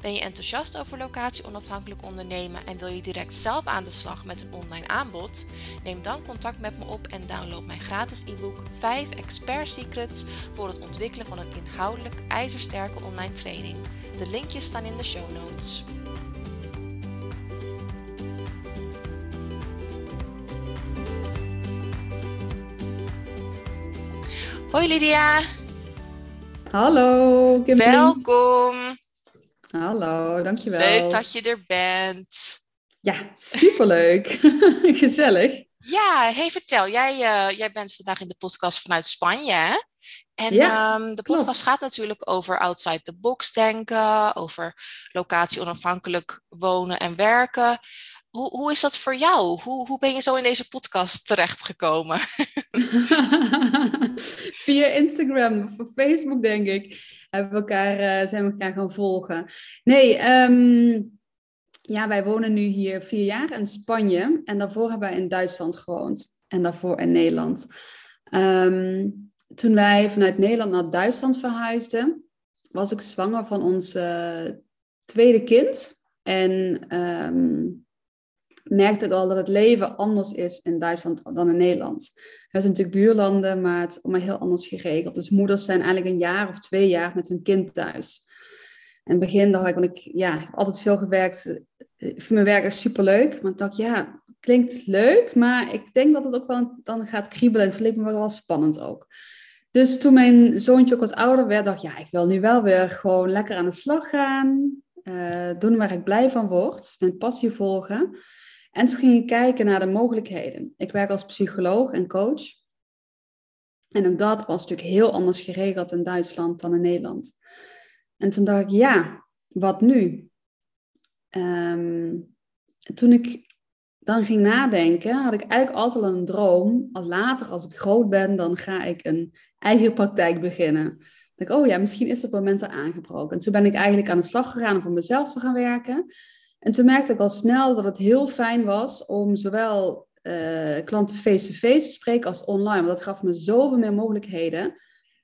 Ben je enthousiast over locatie onafhankelijk ondernemen en wil je direct zelf aan de slag met een online aanbod? Neem dan contact met me op en download mijn gratis e-book 5 Expert Secrets voor het ontwikkelen van een inhoudelijk ijzersterke online training. De linkjes staan in de show notes. Hoi Lydia. Hallo, Kimberly. Welkom. Dankjewel. Leuk dat je er bent. Ja, superleuk. Gezellig. Ja, hey, vertel. Jij, uh, jij bent vandaag in de podcast vanuit Spanje, hè? En Ja, um, de podcast klopt. gaat natuurlijk over outside the box denken, over locatie onafhankelijk wonen en werken. Hoe, hoe is dat voor jou? Hoe, hoe ben je zo in deze podcast terechtgekomen? Via Instagram of Facebook, denk ik, hebben we elkaar, eh, zijn we elkaar gaan volgen. Nee, ehm, ja, wij wonen nu hier vier jaar in Spanje. En daarvoor hebben wij in Duitsland gewoond. En daarvoor in Nederland. Ehm, toen wij vanuit Nederland naar Duitsland verhuisden, was ik zwanger van ons tweede kind. En ehm, merkte ik al dat het leven anders is in Duitsland dan in Nederland. We zijn natuurlijk buurlanden, maar het is allemaal heel anders geregeld. Dus moeders zijn eigenlijk een jaar of twee jaar met hun kind thuis. In het begin dacht ik, want ik ja, heb altijd veel gewerkt. Ik vind mijn werk echt superleuk. Maar ik dacht, ja, klinkt leuk, maar ik denk dat het ook wel dan gaat kriebelen. En het leek me wel spannend ook. Dus toen mijn zoontje ook wat ouder werd, dacht ik, ja, ik wil nu wel weer gewoon lekker aan de slag gaan. eh, doen waar ik blij van word. Mijn passie volgen. En toen ging ik kijken naar de mogelijkheden. Ik werk als psycholoog en coach. En dat was natuurlijk heel anders geregeld in Duitsland dan in Nederland. En toen dacht ik, ja, wat nu? Ehm, toen ik dan ging nadenken, had ik eigenlijk altijd al een droom. Als later, als ik groot ben, dan ga ik een eigen praktijk beginnen. Dan dacht ik, oh ja, misschien is het moment er aangebroken. En toen ben ik eigenlijk aan de slag gegaan om voor mezelf te gaan werken. En toen merkte ik al snel dat het heel fijn was om zowel eh, klanten face-to-face te spreken als online. Want dat gaf me zoveel meer mogelijkheden.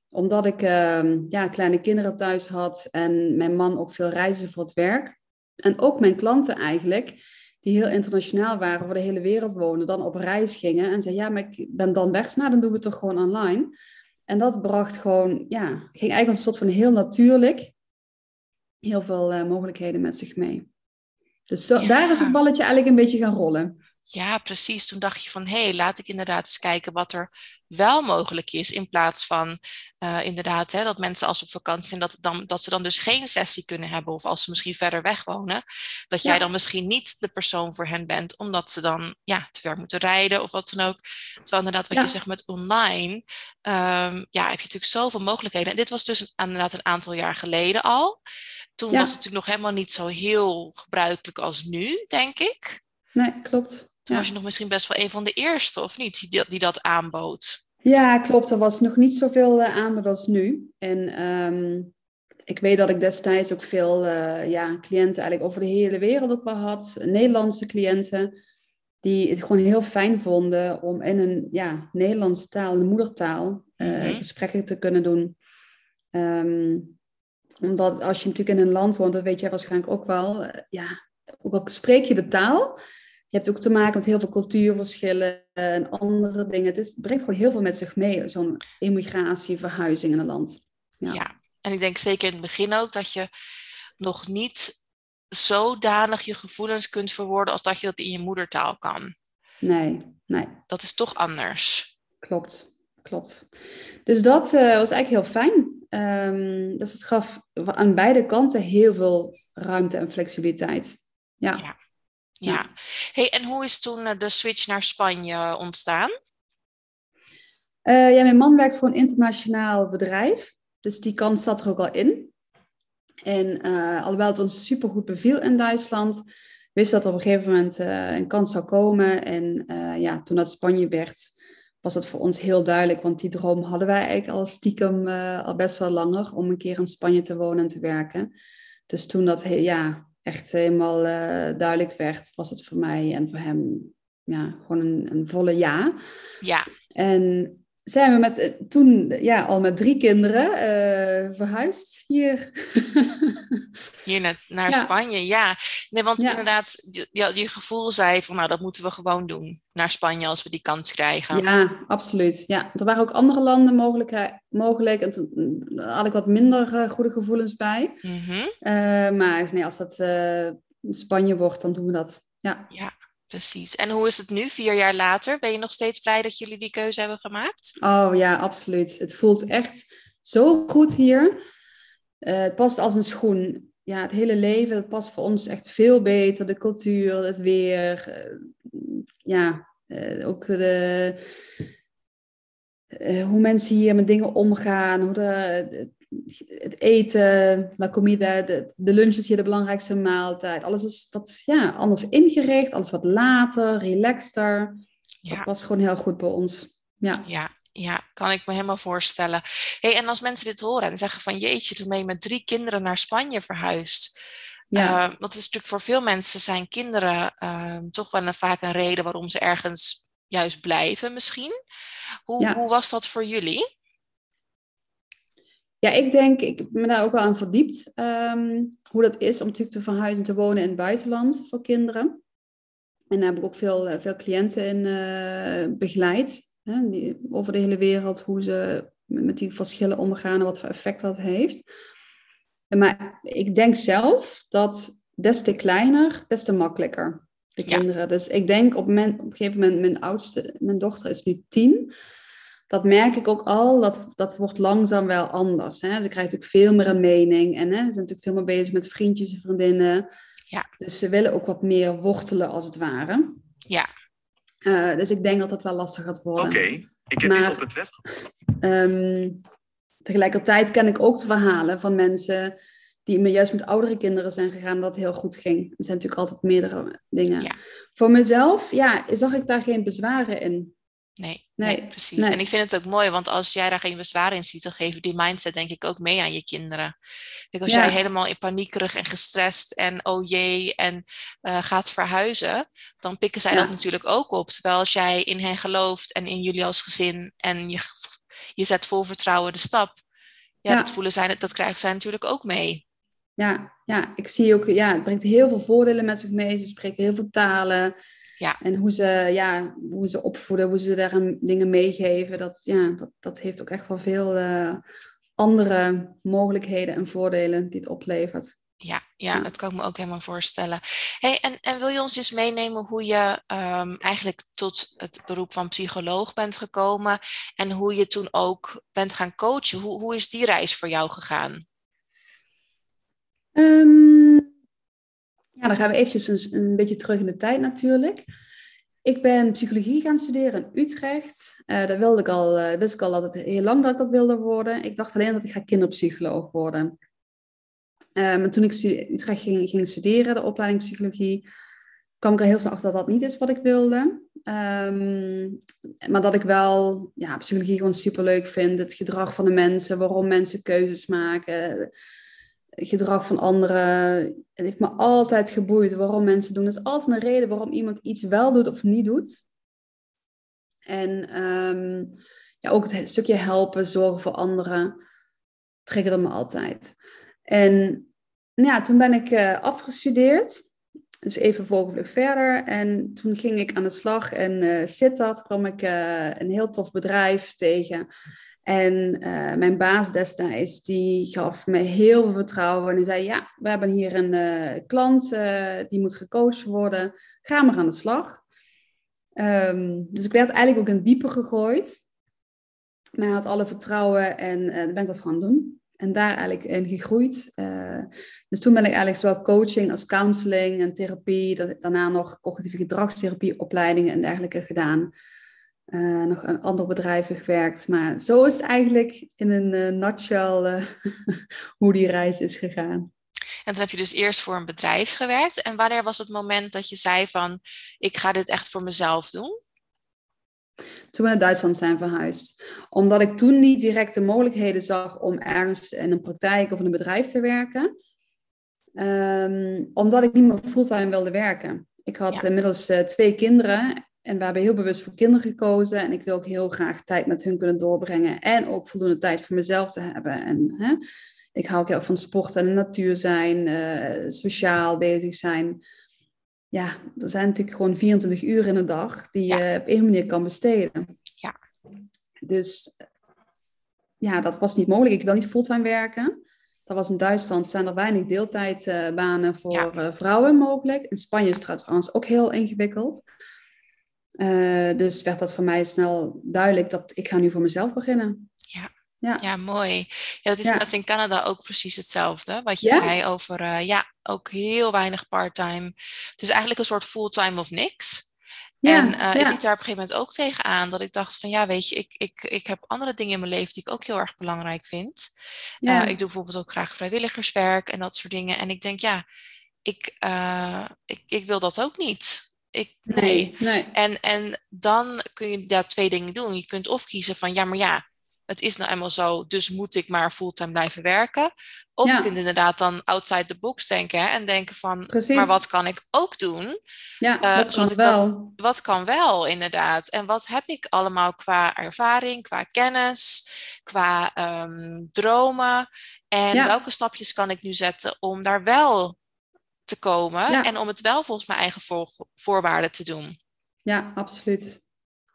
Omdat ik ehm, ja, kleine kinderen thuis had en mijn man ook veel reizen voor het werk. En ook mijn klanten eigenlijk, die heel internationaal waren, over de hele wereld woonden, dan op reis gingen en zeiden, ja, maar ik ben dan weg, nou dan doen we het toch gewoon online. En dat bracht gewoon, ja, ging eigenlijk een soort van heel natuurlijk, heel veel eh, mogelijkheden met zich mee. Dus zo, Ja. daar is het balletje eigenlijk een beetje gaan rollen. Ja, precies. Toen dacht je van, hé, hey, laat ik inderdaad eens kijken wat er wel mogelijk is. In plaats van eh, inderdaad hè, dat mensen als op vakantie zijn, dat, dan, dat ze dan dus geen sessie kunnen hebben. Of als ze misschien verder weg wonen, dat jij dan misschien niet de persoon voor hen bent. Omdat ze dan ja, te ver moeten rijden of wat dan ook. Terwijl inderdaad wat Ja. je zegt met online, ehm, ja, heb je natuurlijk zoveel mogelijkheden. En dit was dus inderdaad een aantal jaar geleden al. Toen Ja. was het natuurlijk nog helemaal niet zo heel gebruikelijk als nu, denk ik. Nee, klopt. Toen Ja. was je nog misschien best wel een van de eerste, of niet, die, dat- die dat aanbood. Ja, klopt. Er was nog niet zoveel uh, aanbod als nu. En ehm, ik weet dat ik destijds ook veel eh, ja, cliënten eigenlijk over de hele wereld ook wel had. Nederlandse cliënten. Die het gewoon heel fijn vonden om in een ja, Nederlandse taal, een moedertaal, eh, Mhm. gesprekken te kunnen doen. Ehm, omdat als je natuurlijk in een land woont, dat weet jij waarschijnlijk ook wel. eh, ja, ook al spreek je de taal, je hebt ook te maken met heel veel cultuurverschillen en andere dingen. Het, is, het brengt gewoon heel veel met zich mee, zo'n immigratie, verhuizing in een land. Ja. Ja. en ik denk zeker in het begin ook dat je nog niet zodanig je gevoelens kunt verwoorden als dat je dat in je moedertaal kan. Nee, nee, Dat is toch anders. klopt. Klopt. Dus dat eh, was eigenlijk heel fijn. Ehm, dus het gaf aan beide kanten heel veel ruimte en flexibiliteit. Ja. Ja. Ja. Hey, en hoe is toen eh, de switch naar Spanje ontstaan? Eh, ja, mijn man werkt voor een internationaal bedrijf. Dus die kant zat er ook al in. En eh, alhoewel het ons supergoed beviel in Duitsland, wist dat er op een gegeven moment eh, een kans zou komen. En eh, ja, toen dat Spanje werd, was het voor ons heel duidelijk, want die droom hadden wij eigenlijk al stiekem al best wel langer om een keer in Spanje te wonen en te werken. Dus toen dat ja, echt helemaal uh, duidelijk werd, was het voor mij en voor hem ja, gewoon een, een volle ja. Ja. En zijn we met, eh, toen ja, al met drie kinderen uh, verhuisd hier. hier naar, naar Spanje, ja. Nee, want inderdaad, je, je gevoel zei van nou, dat moeten we gewoon doen. Naar Spanje als we die kans krijgen. Ja, absoluut. Ja, er waren ook andere landen mogelijk. mogelijk en toen had ik wat minder uh, goede gevoelens bij. Mm -hmm. maar nee, als dat Spanje wordt, dan doen we dat. Ja. ja. Precies. En hoe is het nu, vier jaar later? Ben je nog steeds blij dat jullie die keuze hebben gemaakt? Oh ja, absoluut. Het voelt echt zo goed hier. Uh, het past als een schoen. Ja, het hele leven, past voor ons echt veel beter. De cultuur, het weer. Uh, ja, uh, ook de, hoe mensen hier met dingen omgaan. Hoe de, het eten, la comida, de, de lunch is hier de belangrijkste maaltijd. Alles is wat ja, anders ingericht, alles wat later, relaxter. Ja. Dat was gewoon heel goed bij ons. Ja. ja, ja, kan ik me helemaal voorstellen. Hey, en als mensen dit horen en zeggen van jeetje, toen ben je met drie kinderen naar Spanje verhuisd. Ja. Uh, want het is natuurlijk voor veel mensen zijn kinderen uh, toch wel een, vaak een reden waarom ze ergens juist blijven misschien. Hoe, hoe was dat voor jullie? Ja, ik denk, ik heb me daar ook wel aan verdiept, um, hoe dat is om natuurlijk te verhuizen te wonen in het buitenland voor kinderen. En daar heb ik ook veel, eh, veel cliënten in uh, begeleid, hè, die, over de hele wereld, hoe ze met die verschillen omgaan en wat voor effect dat heeft. Maar ik denk zelf dat des te kleiner, des te makkelijker de kinderen. Dus ik denk op, mijn, op een gegeven moment, mijn oudste, mijn dochter is nu tien dat merk ik ook al, dat, dat wordt langzaam wel anders. Hè? Ze krijgt natuurlijk veel meer een mening en hè, ze zijn natuurlijk veel meer bezig met vriendjes en vriendinnen. Ja. Dus ze willen ook wat meer wortelen als het ware. Ja. Uh, dus ik denk dat dat wel lastig gaat worden. Oké, ik heb maar, dit op het web. Um, tegelijkertijd ken ik ook de verhalen van mensen die juist met oudere kinderen zijn gegaan, dat heel goed ging. Er zijn natuurlijk altijd meerdere dingen. Ja. Voor mezelf, ja, zag ik daar geen bezwaren in. Nee, nee, precies. En ik vind het ook mooi, want als jij daar geen bezwaar in ziet, dan geef je die mindset denk ik ook mee aan je kinderen. Kijk, als jij helemaal in paniekerig en gestrest en oh jee en uh, gaat verhuizen, dan pikken zij dat natuurlijk ook op. Terwijl als jij in hen gelooft en in jullie als gezin en je, je zet vol vertrouwen de stap, ja, Dat, voelen zij, dat krijgen zij natuurlijk ook mee. Ja, ja, ik zie ook, ja, het brengt heel veel voordelen met zich mee. Ze spreken heel veel talen. Ja. En hoe ze, ja, hoe ze opvoeden, hoe ze daar dingen meegeven, dat, ja, dat, dat heeft ook echt wel veel uh, andere mogelijkheden en voordelen die het oplevert. Ja, ja, dat kan ik me ook helemaal voorstellen. Hey, en, en wil je ons eens meenemen hoe je um, eigenlijk tot het beroep van psycholoog bent gekomen en hoe je toen ook bent gaan coachen? Hoe, hoe is die reis voor jou gegaan? Um, ja, dan gaan we eventjes een, een, beetje terug in de tijd natuurlijk. Ik ben psychologie gaan studeren in Utrecht. Uh, dat wilde ik al, uh, wist ik al het heel lang dat ik dat wilde worden. Ik dacht alleen dat ik ga kinderpsycholoog worden. Maar toen ik in Utrecht ging, ging, studeren, de opleiding psychologie, kwam ik er heel snel achter dat dat niet is wat ik wilde. Um, maar dat ik wel ja, psychologie gewoon superleuk vind. Het gedrag van de mensen, waarom mensen keuzes maken gedrag van anderen. Het heeft me altijd geboeid waarom mensen doen. Er is altijd een reden waarom iemand iets wel doet of niet doet. En um, ja, ook het stukje helpen, zorgen voor anderen, triggerde me altijd. En nou ja, toen ben ik uh, afgestudeerd. Dus even volgevlucht verder. En toen ging ik aan de slag. En uh, Sittard kwam ik uh, een heel tof bedrijf tegen. En uh, mijn baas destijds, die gaf me heel veel vertrouwen. En zei, ja, we hebben hier een uh, klant, uh, die moet gecoacht worden. Ga maar aan de slag. Um, dus ik werd eigenlijk ook in diepe gegooid. Maar had alle vertrouwen en daar ben ik wat gaan doen. En daar eigenlijk in gegroeid. dus toen ben ik eigenlijk zowel coaching als counseling en therapie. Daarna nog cognitieve gedragstherapie opleidingen en dergelijke gedaan. Uh, nog aan andere bedrijven gewerkt. Maar zo is het eigenlijk in een uh, nutshell uh, hoe die reis is gegaan. En toen heb je dus eerst voor een bedrijf gewerkt. En wanneer was het moment dat je zei van, ik ga dit echt voor mezelf doen? Toen we naar Duitsland zijn verhuisd. Omdat ik toen niet direct de mogelijkheden zag om ergens in een praktijk of in een bedrijf te werken. Um, omdat ik niet meer fulltime wilde werken. Ik had inmiddels uh, twee kinderen en we hebben heel bewust voor kinderen gekozen. En ik wil ook heel graag tijd met hun kunnen doorbrengen. En ook voldoende tijd voor mezelf te hebben. En hè, ik hou ook heel van sport en de natuur zijn, uh, sociaal bezig zijn. Ja, er zijn natuurlijk gewoon 24 uur in een dag die je op één manier kan besteden. Ja. Dus ja, dat was niet mogelijk. Ik wil niet fulltime werken. Dat was in Duitsland, zijn er weinig deeltijdbanen voor uh, vrouwen mogelijk. In Spanje is het trouwens ook heel ingewikkeld. Uh, dus werd dat voor mij snel duidelijk dat ik ga nu voor mezelf beginnen. Ja, ja. ja mooi. Ja, dat is ja. in Canada ook precies hetzelfde. Wat je zei over, uh, ja, ook heel weinig parttime. Het is eigenlijk een soort fulltime of niks. Ja, en uh, ik liep daar op een gegeven moment ook tegenaan dat ik dacht van ja, weet je, ik, ik, ik heb andere dingen in mijn leven die ik ook heel erg belangrijk vind. Ja. Ik doe bijvoorbeeld ook graag vrijwilligerswerk en dat soort dingen. En ik denk ja, ik, ik, ik wil dat ook niet. Ik, nee. nee. En, en dan kun je daar twee dingen doen. Je kunt of kiezen van ja, maar ja, het is nou eenmaal zo, dus moet ik maar fulltime blijven werken. Of je kunt inderdaad dan outside the box denken hè, en denken van, Precies. maar wat kan ik ook doen? Ja, uh, wat kan wel? Dat, wat kan wel, inderdaad. En wat heb ik allemaal qua ervaring, qua kennis, qua um, dromen? En ja. welke stapjes kan ik nu zetten om daar wel te komen ja. en om het wel volgens mijn eigen voor, voorwaarden te doen? Ja, absoluut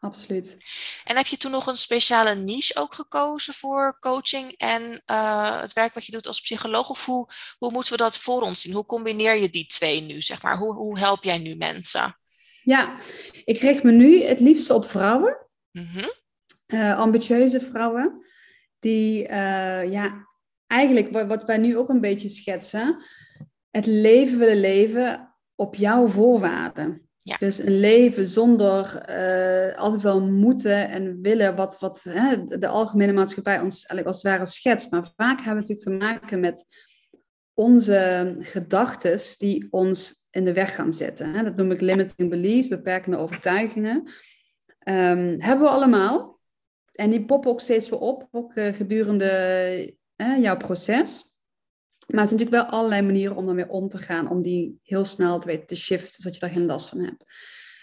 absoluut. En heb je toen nog een speciale niche ook gekozen voor coaching en uh, het werk wat je doet als psycholoog? Of hoe, hoe moeten we dat voor ons zien? Hoe combineer je die twee nu, zeg maar? Hoe, hoe help jij nu mensen? Ja, ik richt me nu het liefst op vrouwen. Mm -hmm. uh, ambitieuze vrouwen. Die, uh, ja, eigenlijk wat, wat wij nu ook een beetje schetsen. Het leven willen leven op jouw voorwaarden. Ja. Dus een leven zonder uh, altijd wel moeten en willen, wat, wat hè, de algemene maatschappij ons eigenlijk als het ware schetst. Maar vaak hebben we natuurlijk te maken met onze gedachten die ons in de weg gaan zitten. Hè. Dat noem ik limiting beliefs, beperkende overtuigingen. Um, hebben we allemaal. En die poppen ook steeds weer op, ook uh, gedurende uh, jouw proces. Maar er zijn natuurlijk wel allerlei manieren om daarmee om te gaan, om die heel snel te weten te shiften, zodat je daar geen last van hebt.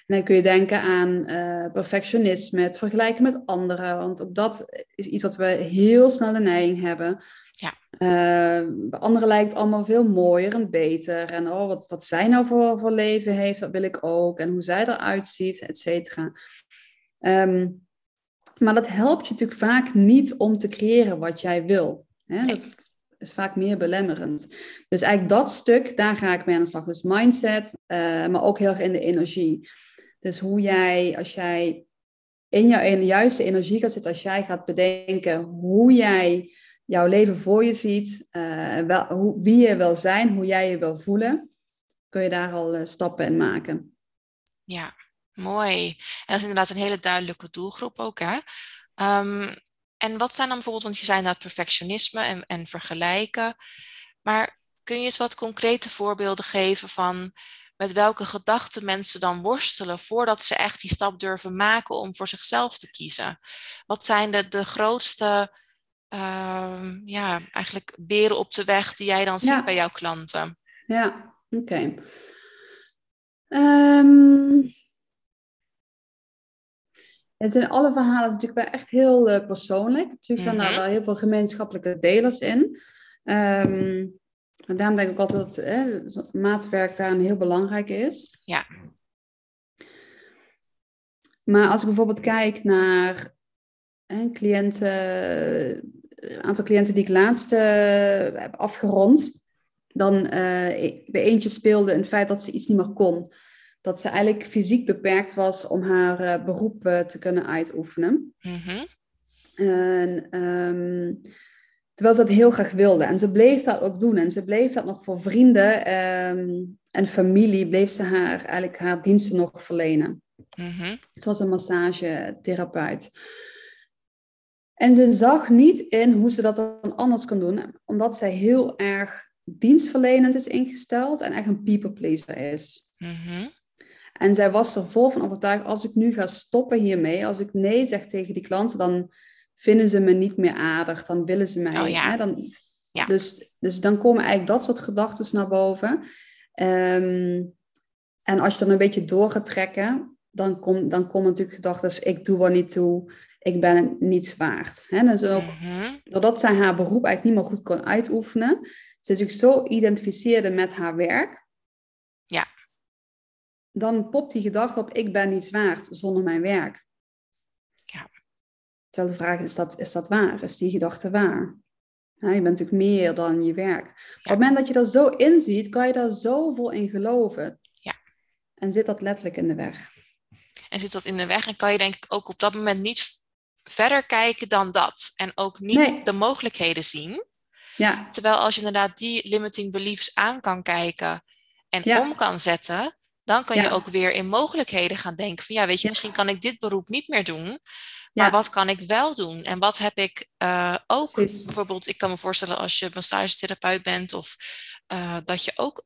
En dan kun je denken aan uh, perfectionisme, het vergelijken met anderen, want ook dat is iets wat we heel snel de neiging hebben. Ja. Uh, bij anderen lijkt het allemaal veel mooier en beter. En oh, wat, wat zij nou voor, voor leven heeft, dat wil ik ook. En hoe zij eruit ziet, et cetera. Um, maar dat helpt je natuurlijk vaak niet om te creëren wat jij wil. Hè? Dat is vaak meer belemmerend. Dus eigenlijk dat stuk, daar ga ik mee aan de slag. Dus mindset, uh, maar ook heel erg in de energie. Dus hoe jij, als jij in jouw in juiste energie gaat zitten, als jij gaat bedenken hoe jij jouw leven voor je ziet, uh, wel, hoe, wie je wil zijn, hoe jij je wil voelen, kun je daar al uh, stappen in maken. Ja, mooi. En dat is inderdaad een hele duidelijke doelgroep ook, hè? Um, en wat zijn dan bijvoorbeeld, want je zei dat perfectionisme en, en vergelijken. Maar kun je eens wat concrete voorbeelden geven van met welke gedachten mensen dan worstelen voordat ze echt die stap durven maken om voor zichzelf te kiezen? Wat zijn de, de grootste, uh, ja, eigenlijk beren op de weg die jij dan ziet bij jouw klanten? Ja, oké. Okay. Um, het zijn alle verhalen natuurlijk wel echt heel uh, persoonlijk. Natuurlijk zijn daar mhm. wel heel veel gemeenschappelijke delers in. Um, en daarom denk ik altijd dat eh, maatwerk daar een heel belangrijk is. Ja. Maar als ik bijvoorbeeld kijk naar eh, cliënten, een aantal cliënten die ik laatst uh, heb afgerond, dan uh, bij eentje speelde een feit dat ze iets niet meer kon dat ze eigenlijk fysiek beperkt was om haar uh, beroep uh, te kunnen uitoefenen. Mm-hmm. En, um, terwijl ze dat heel graag wilde. En ze bleef dat ook doen. En ze bleef dat nog voor vrienden um, en familie, bleef ze haar eigenlijk haar diensten nog verlenen. Mm-hmm. Ze was een massagetherapeut. En ze zag niet in hoe ze dat dan anders kon doen, omdat zij heel erg dienstverlenend is ingesteld en echt een people pleaser is. Mm-hmm. En zij was er vol van overtuigd, als ik nu ga stoppen hiermee, als ik nee zeg tegen die klanten, dan vinden ze me niet meer aardig, dan willen ze mij. Oh, ja. hè, dan, Ja. dus, dus dan komen eigenlijk dat soort gedachten naar boven. Ehm, en als je dan een beetje door gaat trekken, dan komt dan komen natuurlijk gedachten, ik doe er niet toe, ik ben niets waard. Hè? Dus ook, Mhm. doordat zij haar beroep eigenlijk niet meer goed kon uitoefenen, ze zich zo identificeerde met haar werk. Dan popt die gedachte op, ik ben niets waard zonder mijn werk. Ja. Terwijl de vraag is, is dat, is dat waar? Is die gedachte waar? Ja, je bent natuurlijk meer dan je werk. Op het moment dat je dat zo inziet, kan je daar zoveel in geloven. Ja. En zit dat letterlijk in de weg. En zit dat in de weg en kan je denk ik ook op dat moment niet verder kijken dan dat. En ook niet Nee. de mogelijkheden zien. Ja, Terwijl als je inderdaad die limiting beliefs aan kan kijken en om kan zetten, dan kan je ook weer in mogelijkheden gaan denken van ja, weet je, misschien kan ik dit beroep niet meer doen, maar Ja. wat kan ik wel doen? En wat heb ik eh, ook, Precies. bijvoorbeeld, ik kan me voorstellen als je massagetherapeut bent of eh, dat je ook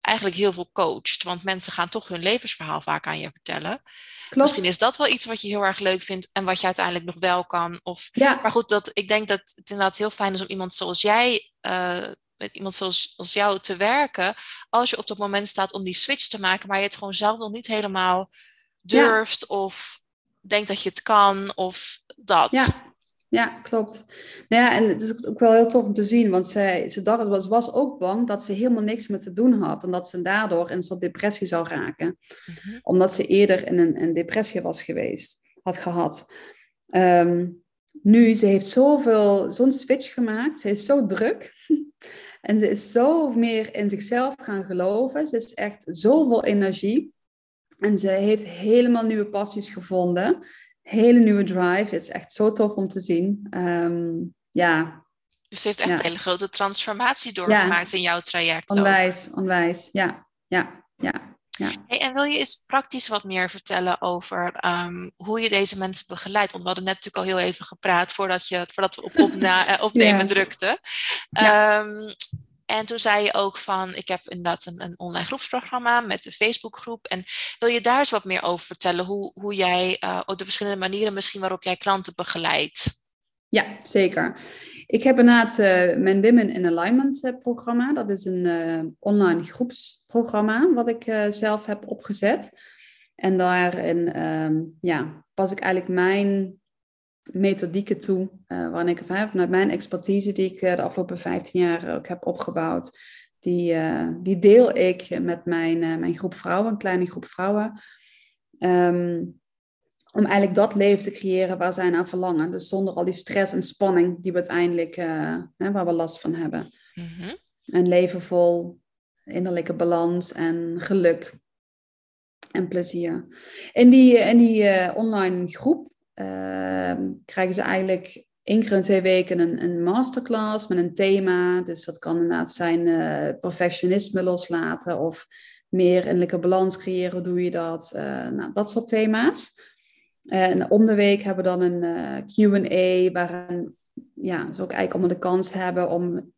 eigenlijk heel veel coacht, want mensen gaan toch hun levensverhaal vaak aan je vertellen. klopt. Misschien is dat wel iets wat je heel erg leuk vindt en wat je uiteindelijk nog wel kan. Of Ja, maar goed, dat, ik denk dat het inderdaad heel fijn is om iemand zoals jij, eh, met iemand zoals als jou te werken. Als je op dat moment staat om die switch te maken, maar je het gewoon zelf nog niet helemaal durft of denkt dat je het kan of dat. Ja, ja klopt. Nou ja, en het is ook wel heel tof om te zien, want zij, ze dacht, was, was ook bang dat ze helemaal niks meer te doen had en dat ze daardoor in een soort depressie zou raken. Mhm. Omdat ze eerder in een, een depressie was geweest, had gehad. Ehm, nu, ze heeft zoveel, zo'n switch gemaakt. Ze is zo druk. en ze is zo meer in zichzelf gaan geloven. Ze is echt zoveel energie. En ze heeft helemaal nieuwe passies gevonden. Hele nieuwe drive. Het is echt zo tof om te zien. Ehm, ja, Dus ze heeft echt Ja. een hele grote transformatie doorgemaakt in jouw traject. ook. onwijs, onwijs. Ja, ja, ja. Hey, en wil je eens praktisch wat meer vertellen over ehm, hoe je deze mensen begeleidt? Want we hadden net natuurlijk al heel even gepraat voordat, je, voordat we op opna- eh, opnemen Ja. drukten. Ja. Ehm, en toen zei je ook van, ik heb inderdaad een, een online groepsprogramma met de Facebookgroep. En wil je daar eens wat meer over vertellen? Hoe, hoe jij, eh, op de verschillende manieren misschien waarop jij klanten begeleidt? Ja, zeker. Ik heb inderdaad eh, mijn Women in Alignment eh, programma. Dat is een online groepsprogramma wat ik zelf heb opgezet. En daarin ehm, ja, pas ik eigenlijk mijn methodieken toe, eh waarin ik vanuit mijn expertise die ik eh, de afgelopen 15 jaar ook heb opgebouwd, die, eh, die deel ik met mijn, mijn groep vrouwen, een kleine groep vrouwen. Ehm, om eigenlijk dat leven te creëren waar zij naar verlangen. Dus zonder al die stress en spanning die we uiteindelijk, hè, waar we last van hebben. Mhm. Een leven vol innerlijke balans en geluk en plezier. In die, in die online groep krijgen ze eigenlijk één keer twee weken een, een masterclass met een thema. Dus dat kan inderdaad zijn eh, perfectionisme loslaten of meer innerlijke balans creëren. Hoe doe je dat? Eh, nou, dat soort thema's. En om de week hebben we dan een eh, Q&A waarin ja, ze ook eigenlijk allemaal de kans hebben om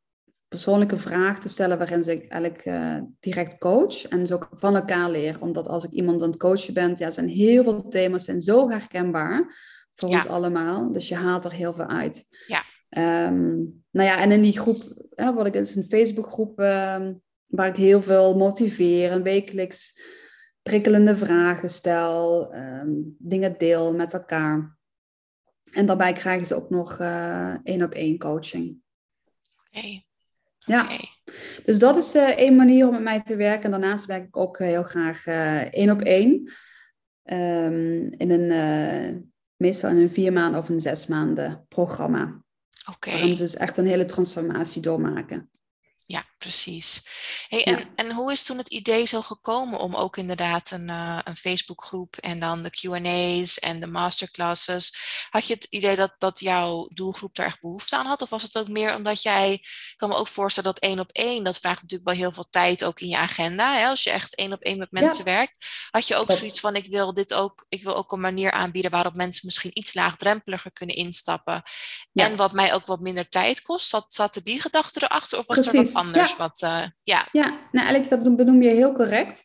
persoonlijke vragen te stellen waarin ze eigenlijk eh, direct coach en ze ook van elkaar leren. Omdat als ik iemand aan het coachen ben, ja, zijn heel veel thema's zijn zo herkenbaar voor Ja. ons allemaal. Dus je haalt er heel veel uit. Ja. Ehm, nou ja, en in die groep, hè, wat ik is een Facebookgroep ehm, waar ik heel veel motiveer en wekelijks prikkelende vragen stel, ehm, dingen deel met elkaar. En daarbij krijgen ze ook nog eh, één op één coaching. Oké. Ja. Dus dat is eh, één manier om met mij te werken. En daarnaast werk ik ook eh, heel graag eh, één op één. Ehm, in een, meestal in een vier maanden of een zes maanden programma. Oké. Waarin ze dus echt een hele transformatie doormaken. Ja, precies. Hey, en, Ja. en hoe is toen het idee zo gekomen om ook inderdaad een, eh, een Facebookgroep en dan de QA's en de masterclasses? Had je het idee dat, dat jouw doelgroep daar echt behoefte aan had? Of was het ook meer omdat jij, ik kan me ook voorstellen dat één op één, dat vraagt natuurlijk wel heel veel tijd ook in je agenda. Hè? Als je echt één op één met mensen werkt, had je ook zoiets van: ik wil dit ook, ik wil ook een manier aanbieden waarop mensen misschien iets laagdrempeliger kunnen instappen. Ja. En wat mij ook wat minder tijd kost. Zat, zaten die gedachten erachter? Of was er Precies, wat anders? ja. Wat, eh, ja. Ja, nou eigenlijk dat benoem je heel correct.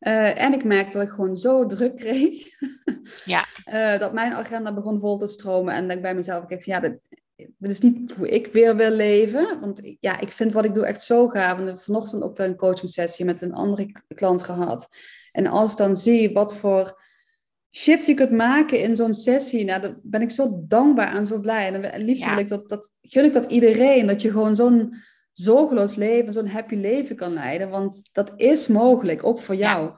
Uh, en ik merkte dat ik gewoon zo druk kreeg. ja. Uh, dat mijn agenda begon vol te stromen. En dat ik bij mezelf van ja, dit, dit is niet hoe ik weer wil leven. Want ja, ik vind wat ik doe echt zo gaaf. En vanochtend ook weer een coaching sessie met een andere klant gehad. En als ik dan zie wat voor shift je kunt maken in zo'n sessie, nou, dan ben ik zo dankbaar en zo blij. En liefst wil ik dat, dat, gun ik dat iedereen, dat je gewoon zo'n zorgeloos leven, zo'n happy leven kan leiden. Want dat is mogelijk, ook voor jou.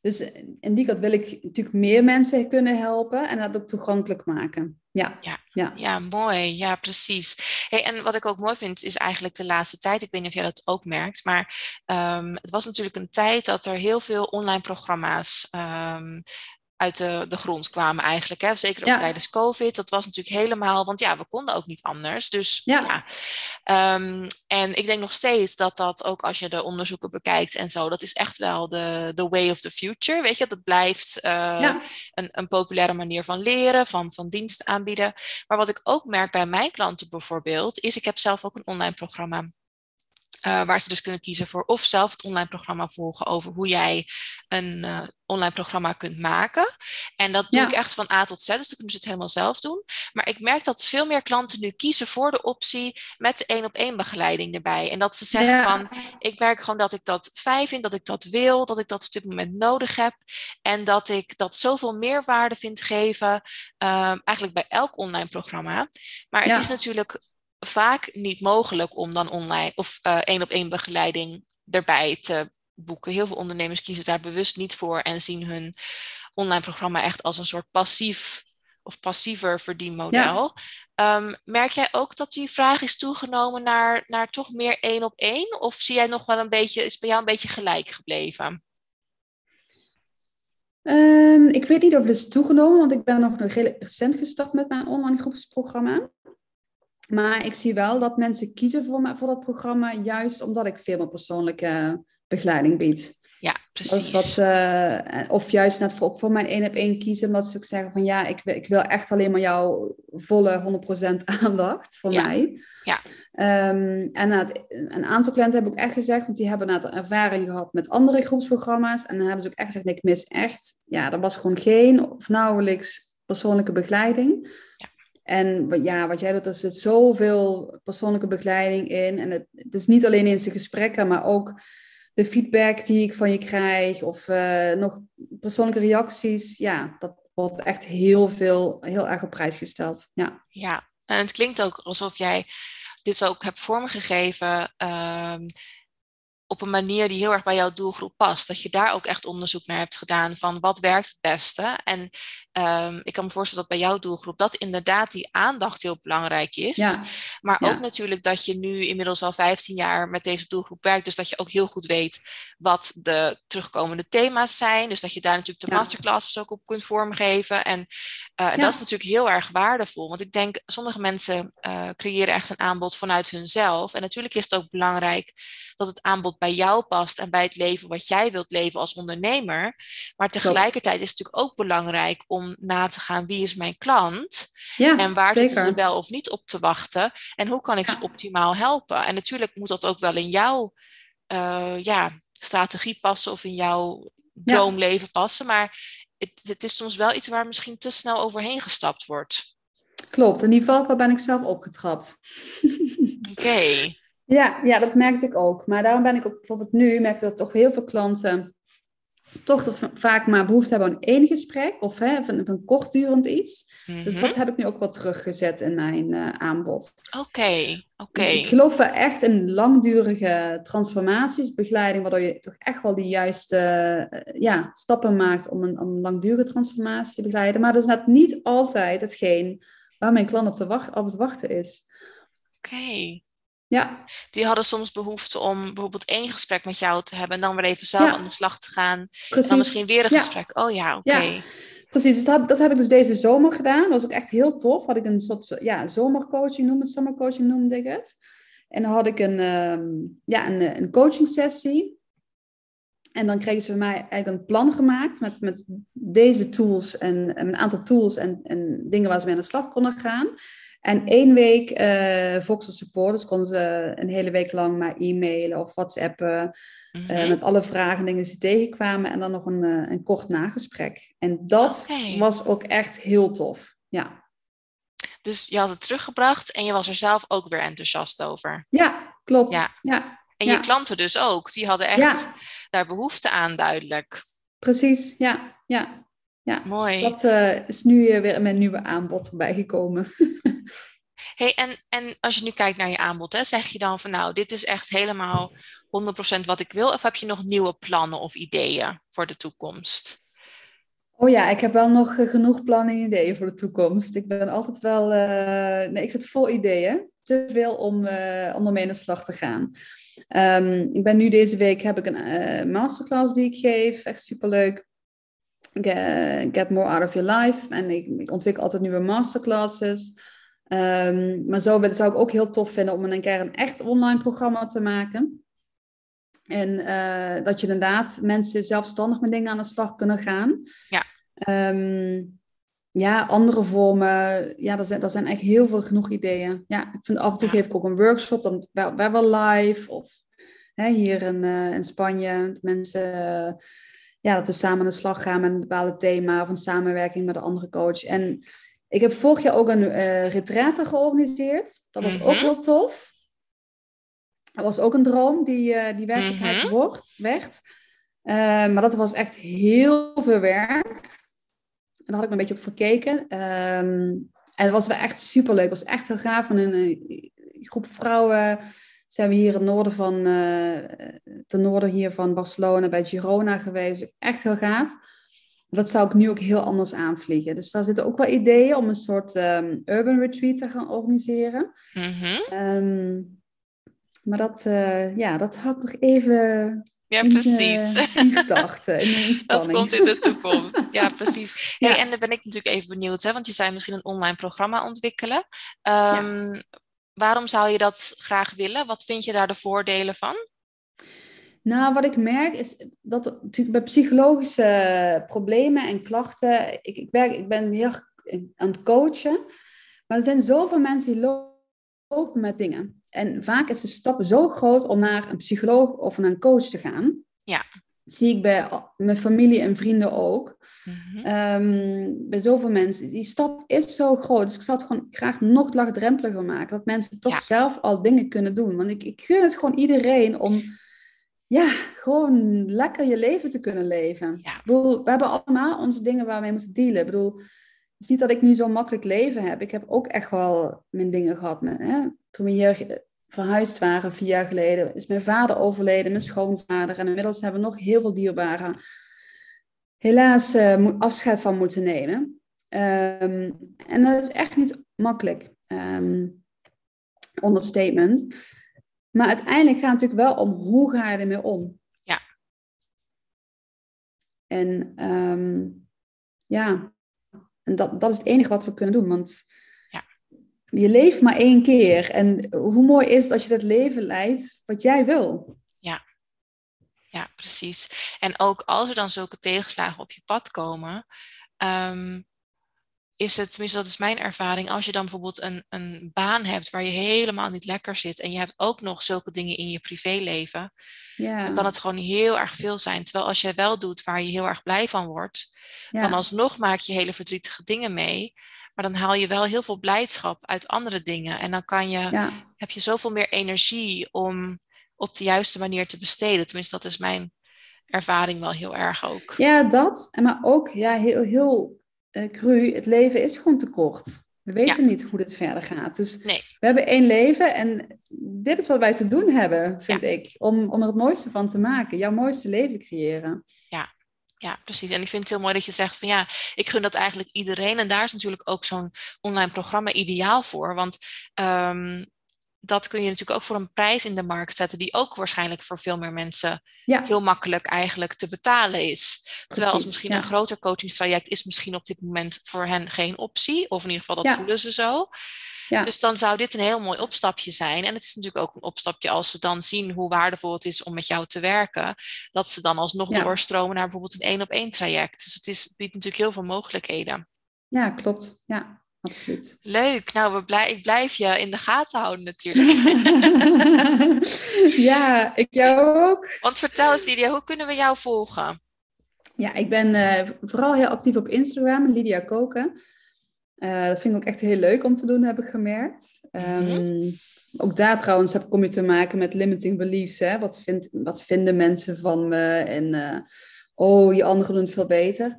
Dus in die kant wil ik natuurlijk meer mensen kunnen helpen en dat ook toegankelijk maken. Ja, ja, ja. ja mooi. Ja, precies. Hey, en wat ik ook mooi vind, is eigenlijk de laatste tijd, ik weet niet of jij dat ook merkt, maar um, het was natuurlijk een tijd dat er heel veel online programma's um, uit de, de grond kwamen eigenlijk. Hè? Zeker ook tijdens COVID. Dat was natuurlijk helemaal, want ja, we konden ook niet anders. Dus ja. Ehm, en ik denk nog steeds dat dat ook als je de onderzoeken bekijkt en zo, dat is echt wel de, de way of the future. Weet je, dat blijft uh, een, een populaire manier van leren, van, van dienst aanbieden. Maar wat ik ook merk bij mijn klanten bijvoorbeeld, is ik heb zelf ook een online programma. Uh, waar ze dus kunnen kiezen voor of zelf het online programma volgen over hoe jij een uh, online programma kunt maken. En dat doe ik echt van A tot Z, dus dan kunnen ze het helemaal zelf doen. Maar ik merk dat veel meer klanten nu kiezen voor de optie met de één op één begeleiding erbij. En dat ze zeggen van, ik werk gewoon dat ik dat fijn vind, dat ik dat wil, dat ik dat op dit moment nodig heb. En dat ik dat zoveel meerwaarde vind geven, uh, eigenlijk bij elk online programma. Maar het is natuurlijk vaak niet mogelijk om dan online of uh, één op één begeleiding erbij te boeken. Heel veel ondernemers kiezen daar bewust niet voor en zien hun online programma echt als een soort passief of passiever verdienmodel. Ja. Um, merk jij ook dat die vraag is toegenomen naar, naar toch meer één op één? Of zie jij nog wel een beetje, is bij jou een beetje gelijk gebleven? Um, ik weet niet of het is toegenomen, want ik ben nog recent gestart met mijn online groepsprogramma. Maar ik zie wel dat mensen kiezen voor, me, voor dat programma, juist omdat ik veel meer persoonlijke begeleiding bied. Ja, precies. Wat, uh, of juist net voor, voor mijn één op één kiezen, omdat ze ook zeggen van ja, ik, ik wil echt alleen maar jouw volle 100% aandacht voor mij. Ja. Um, en het, een aantal klanten hebben ook echt gezegd, want die hebben een ervaring gehad met andere groepsprogramma's. En dan hebben ze ook echt gezegd, nee, ik mis echt, ja, er was gewoon geen of nauwelijks persoonlijke begeleiding. Ja. En ja, wat jij doet, er zit zoveel persoonlijke begeleiding in. En het, het is niet alleen in zijn gesprekken, maar ook de feedback die ik van je krijg. Of uh, nog persoonlijke reacties. Ja, dat wordt echt heel veel, heel erg op prijs gesteld. Ja, ja. en het klinkt ook alsof jij dit ook hebt vormgegeven. Um, op een manier die heel erg bij jouw doelgroep past. Dat je daar ook echt onderzoek naar hebt gedaan van wat werkt het beste. En um, ik kan me voorstellen dat bij jouw doelgroep dat inderdaad die aandacht heel belangrijk is. Ja. Maar ook natuurlijk dat je nu inmiddels al 15 jaar met deze doelgroep werkt. Dus dat je ook heel goed weet wat de terugkomende thema's zijn. Dus dat je daar natuurlijk de ja. masterclasses ook op kunt vormgeven. En uh, dat is natuurlijk heel erg waardevol. Want ik denk, sommige mensen uh, creëren echt een aanbod vanuit hunzelf. En natuurlijk is het ook belangrijk dat het aanbod bij jou past en bij het leven wat jij wilt leven als ondernemer. Maar tegelijkertijd is het natuurlijk ook belangrijk om na te gaan wie is mijn klant ja, en waar zitten ze wel of niet op te wachten en hoe kan ik ze optimaal helpen. En natuurlijk moet dat ook wel in jouw uh, ja, strategie passen of in jouw droomleven passen. Maar het, het is soms wel iets waar misschien te snel overheen gestapt wordt. Klopt, en die valkuil ben ik zelf opgetrapt. Oké. Ja, ja, dat merkte ik ook. Maar daarom ben ik ook bijvoorbeeld nu, merk dat toch heel veel klanten toch, toch vaak maar behoefte hebben aan één gesprek of hè, van, van kortdurend iets. Dus dat Mhm. heb ik nu ook wel teruggezet in mijn uh, aanbod. Oké, oké. Ik geloof wel echt in langdurige transformaties, begeleiding, waardoor je toch echt wel de juiste uh, ja, stappen maakt om een, om een langdurige transformatie te begeleiden. Maar dat is net niet altijd hetgeen waar mijn klant op, te wacht, op het wachten is. Oké. Ja. Die hadden soms behoefte om bijvoorbeeld één gesprek met jou te hebben en dan weer even zelf Ja. aan de slag te gaan. Precies. En dan misschien weer een Ja. gesprek. Oh ja, oké. Ja. Precies, dus dat, heb- dat heb ik dus deze zomer gedaan. Dat was ook echt heel tof. Had ik een soort ja, zomercoaching noemde, summercoaching noemde ik het. En dan had ik een, ehm, ja, een, een coaching sessie. En dan kregen ze van mij eigenlijk een plan gemaakt met, met deze tools en, en een aantal tools en, en dingen waar ze mee aan de slag konden gaan. En één week uh, Voxel Support, dus konden ze een hele week lang maar e-mailen of whatsappen. Mm met alle vragen en dingen die ze tegenkwamen. En dan nog een, uh, een kort nagesprek. En dat was ook echt heel tof. Ja. Dus je had het teruggebracht en je was er zelf ook weer enthousiast over. Ja, klopt. Ja. ja. En je klanten dus ook. Die hadden echt daar behoefte aan, duidelijk. Precies, ja. ja. Ja, Mooi. Dus dat uh, is nu weer in mijn nieuwe aanbod erbij gekomen. hey, en, en als je nu kijkt naar je aanbod, hè, zeg je dan van nou, dit is echt helemaal 100% wat ik wil? Of heb je nog nieuwe plannen of ideeën voor de toekomst? Oh ja, ik heb wel nog eh, genoeg plannen en ideeën voor de toekomst. Ik ben altijd wel, uh, nee, ik zit vol ideeën. Te veel om, uh, om ermee aan de slag te gaan. Um, ik ben nu deze week, heb ik een masterclass die ik geef. Echt superleuk. Get More Out of Your Life. En ik, ik ontwikkel altijd nieuwe masterclasses. Um, maar zo zou ik ook heel tof vinden om een keer een echt online programma te maken. En uh, dat je inderdaad mensen zelfstandig met dingen aan de slag kunnen gaan. Ja. Um, ja, andere vormen. Ja, er zijn, er zijn echt heel veel genoeg ideeën. Ja, ik vind af en toe geef ik ook een workshop, dan wel, wel live. Of hè, hier in, uh, in Spanje, mensen ja, dat we samen aan de slag gaan met een bepaald thema of een samenwerking met een andere coach. En ik heb vorig jaar ook een uh, retraite georganiseerd. Dat was ook mhm. heel tof. Dat was ook een droom die, uh, die werkelijkheid mm wordt, werd. Uh, maar dat was echt heel veel werk. En daar had ik me een beetje op verkeken. Um, en het was wel echt superleuk. Het was echt heel gaaf. Van een, een groep vrouwen zijn we hier in het noorden van, uh, ten noorden hier van Barcelona bij Girona geweest. Echt heel gaaf. Dat zou ik nu ook heel anders aanvliegen. Dus daar zitten ook wel ideeën om een soort um, urban retreat te gaan organiseren. Mm um, maar dat, uh, ja, dat had ik nog even ja, precies. In, gedachten, in dat komt in de toekomst. Ja, precies. Hey, ja. En dan ben ik natuurlijk even benieuwd, hè, want je zei misschien een online programma ontwikkelen. Um, ja waarom zou je dat graag willen? Wat vind je daar de voordelen van? Nou, wat ik merk is dat natuurlijk bij psychologische problemen en klachten, ik, ik, werk, ik ben heel aan het coachen, maar er zijn zoveel mensen die lopen met dingen. En vaak is de stap zo groot om naar een psycholoog of naar een coach te gaan. Ja zie ik bij mijn familie en vrienden ook. Mhm. Ehm, bij zoveel mensen. Die stap is zo groot. Dus ik zou het gewoon graag nog laagdrempeliger maken. Dat mensen toch zelf al dingen kunnen doen. Want ik, ik gun het gewoon iedereen om ja, gewoon lekker je leven te kunnen leven. Ja. Ik bedoel, we hebben allemaal onze dingen waar we mee moeten dealen. Ik bedoel, het is niet dat ik nu zo'n makkelijk leven heb. Ik heb ook echt wel mijn dingen gehad. Met, hè? Toen we hier verhuisd waren vier jaar geleden, is mijn vader overleden, mijn schoonvader. En inmiddels hebben we nog heel veel dierbaren helaas uh, afscheid van moeten nemen. Um, en dat is echt niet makkelijk. Um, understatement. Maar uiteindelijk gaat het natuurlijk wel om hoe ga je ermee om. Ja. En um, ja, en dat, dat is het enige wat we kunnen doen. Want je leeft maar één keer. En hoe mooi is het als je dat leven leidt wat jij wil? Ja, ja precies. En ook als er dan zulke tegenslagen op je pad komen, um, is het, tenminste dat is mijn ervaring, als je dan bijvoorbeeld een, een baan hebt waar je helemaal niet lekker zit en je hebt ook nog zulke dingen in je privéleven, ja. dan kan het gewoon heel erg veel zijn. Terwijl als jij wel doet waar je heel erg blij van wordt, ja. dan alsnog maak je hele verdrietige dingen mee. Maar dan haal je wel heel veel blijdschap uit andere dingen. En dan kan je, heb je zoveel meer energie om op de juiste manier te besteden. Tenminste, dat is mijn ervaring wel heel erg ook. Ja, dat. En maar ook ja, heel, heel uh, cru, het leven is gewoon te kort. We weten niet hoe dit verder gaat. Dus nee. we hebben één leven en dit is wat wij te doen hebben, vind ik. Om, om er het mooiste van te maken. Jouw mooiste leven creëren. Ja, ja, precies. En ik vind het heel mooi dat je zegt van ja, ik gun dat eigenlijk iedereen. En daar is natuurlijk ook zo'n online programma ideaal voor. Want um, dat kun je natuurlijk ook voor een prijs in de markt zetten, die ook waarschijnlijk voor veel meer mensen ja. heel makkelijk eigenlijk te betalen is. Terwijl als misschien ja. een groter coachingstraject is misschien op dit moment voor hen geen optie. Of in ieder geval dat ja. voelen ze zo. Dus dan zou dit een heel mooi opstapje zijn. En het is natuurlijk ook een opstapje als ze dan zien hoe waardevol het is om met jou te werken. Dat ze dan alsnog doorstromen naar bijvoorbeeld een één op één traject. Dus het is, biedt natuurlijk heel veel mogelijkheden. Ja, klopt. Ja, absoluut. Leuk. Nou, we blij, ik blijf je in de gaten houden natuurlijk. ja, ik jou ook. Want vertel eens Lydia, hoe kunnen we jou volgen? Ja, ik ben uh, vooral heel actief op Instagram, Lydia Koken. Uh, dat vind ik ook echt heel leuk om te doen, heb ik gemerkt. Um, ook daar trouwens heb, kom je te maken met limiting beliefs. Hè? Wat, vindt, wat vinden mensen van me? En uh, oh, die anderen doen het veel beter.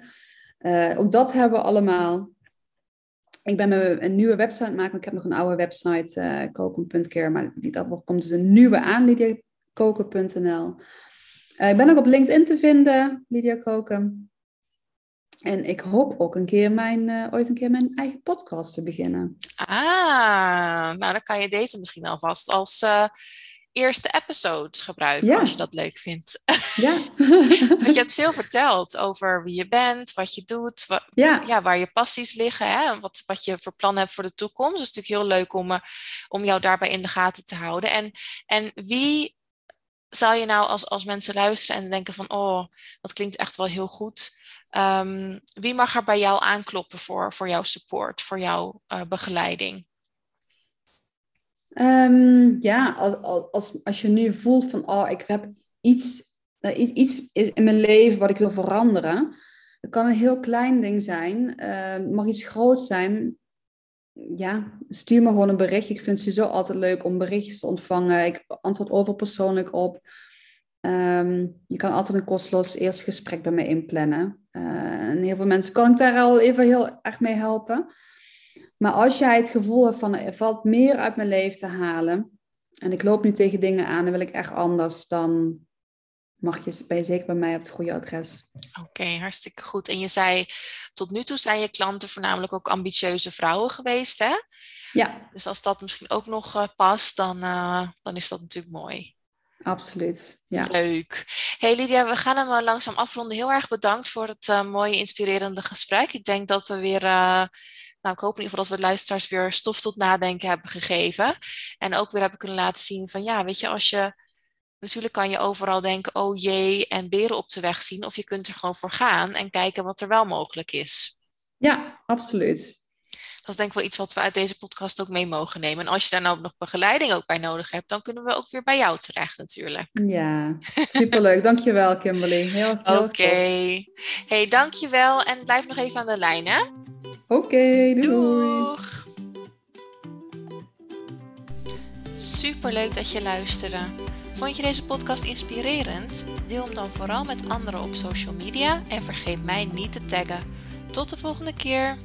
ook dat hebben we allemaal. Ik ben me een nieuwe website aan het maken. Ik heb nog een oude website, koken.care. Maar die, dat komt dus een nieuwe aan, lydiakoken.nl. Ik ben ook op LinkedIn te vinden, Lydia Koken. En ik hoop ook een keer mijn, uh, ooit een keer mijn eigen podcast te beginnen. Ah, nou dan kan je deze misschien alvast als uh, eerste episode gebruiken ja. als je dat leuk vindt. Ja. Want je hebt veel verteld over wie je bent, wat je doet, wa ja. ja. waar je passies liggen, hè? Wat, wat je voor plannen hebt voor de toekomst. Het is natuurlijk heel leuk om, uh, om jou daarbij in de gaten te houden. En, en wie zou je nou als, als mensen luisteren en denken van, oh, dat klinkt echt wel heel goed. Um, wie mag er bij jou aankloppen voor, voor jouw support, voor jouw uh, begeleiding? Um, ja, als, als, als je nu voelt van, oh, ik heb iets, uh, iets, iets in mijn leven wat ik wil veranderen. Het kan een heel klein ding zijn, uh, mag iets groot zijn. Ja, stuur me gewoon een bericht. Ik vind het sowieso altijd leuk om berichtjes te ontvangen. Ik antwoord over persoonlijk op. Je kan altijd een kosteloos eerste gesprek bij me inplannen. Uh, en heel veel mensen kan ik daar al even heel erg mee helpen. Maar als jij het gevoel hebt van er valt meer uit mijn leven te halen. En ik loop nu tegen dingen aan en wil ik echt anders. Dan mag je, ben je zeker bij mij op het goede adres. Oké, hartstikke goed. En je zei, tot nu toe zijn je klanten voornamelijk ook ambitieuze vrouwen geweest, hè? Ja. Dus als dat misschien ook nog uh, past, dan, uh, dan is dat natuurlijk mooi. Absoluut, ja. Leuk. Hey Lydia, we gaan hem langzaam afronden. Heel erg bedankt voor het uh, mooie, inspirerende gesprek. Ik denk dat we weer, uh, nou ik hoop in ieder geval dat we luisteraars weer stof tot nadenken hebben gegeven. En ook weer hebben kunnen laten zien van ja, weet je, als je, natuurlijk kan je overal denken, oh jee, en beren op de weg zien. Of je kunt er gewoon voor gaan en kijken wat er wel mogelijk is. Ja, absoluut dat is denk ik wel iets wat we uit deze podcast ook mee mogen nemen. En als je daar nou nog begeleiding ook bij nodig hebt, dan kunnen we ook weer bij jou terecht natuurlijk. Ja, superleuk. dankjewel Kimberly. Heel, heel Oké. Okay. Hey, dankjewel en blijf nog even aan de lijn hè. Oké, okay, doei. Doeg. Superleuk dat je luisterde. Vond je deze podcast inspirerend? Deel hem dan vooral met anderen op social media en vergeet mij niet te taggen. Tot de volgende keer.